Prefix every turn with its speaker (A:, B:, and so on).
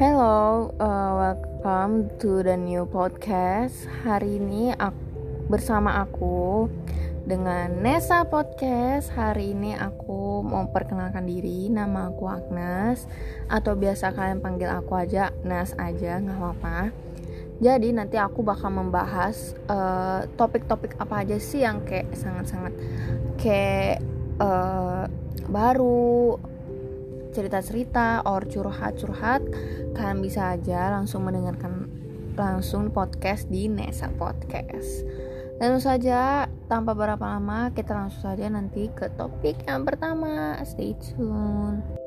A: Hello, uh, welcome to the new podcast. Hari ini aku, bersama aku dengan Nesa Podcast. Hari ini aku mau perkenalkan diri. Nama aku Agnes atau biasa kalian panggil aku aja Nas aja, nggak apa-apa. Jadi nanti aku bakal membahas uh, topik-topik uh, apa aja sih yang kayak sangat-sangat kayak uh, baru cerita-cerita or curhat-curhat kalian bisa aja langsung mendengarkan langsung podcast di Nesa Podcast. Langsung saja tanpa berapa lama kita langsung saja nanti ke topik yang pertama. Stay tune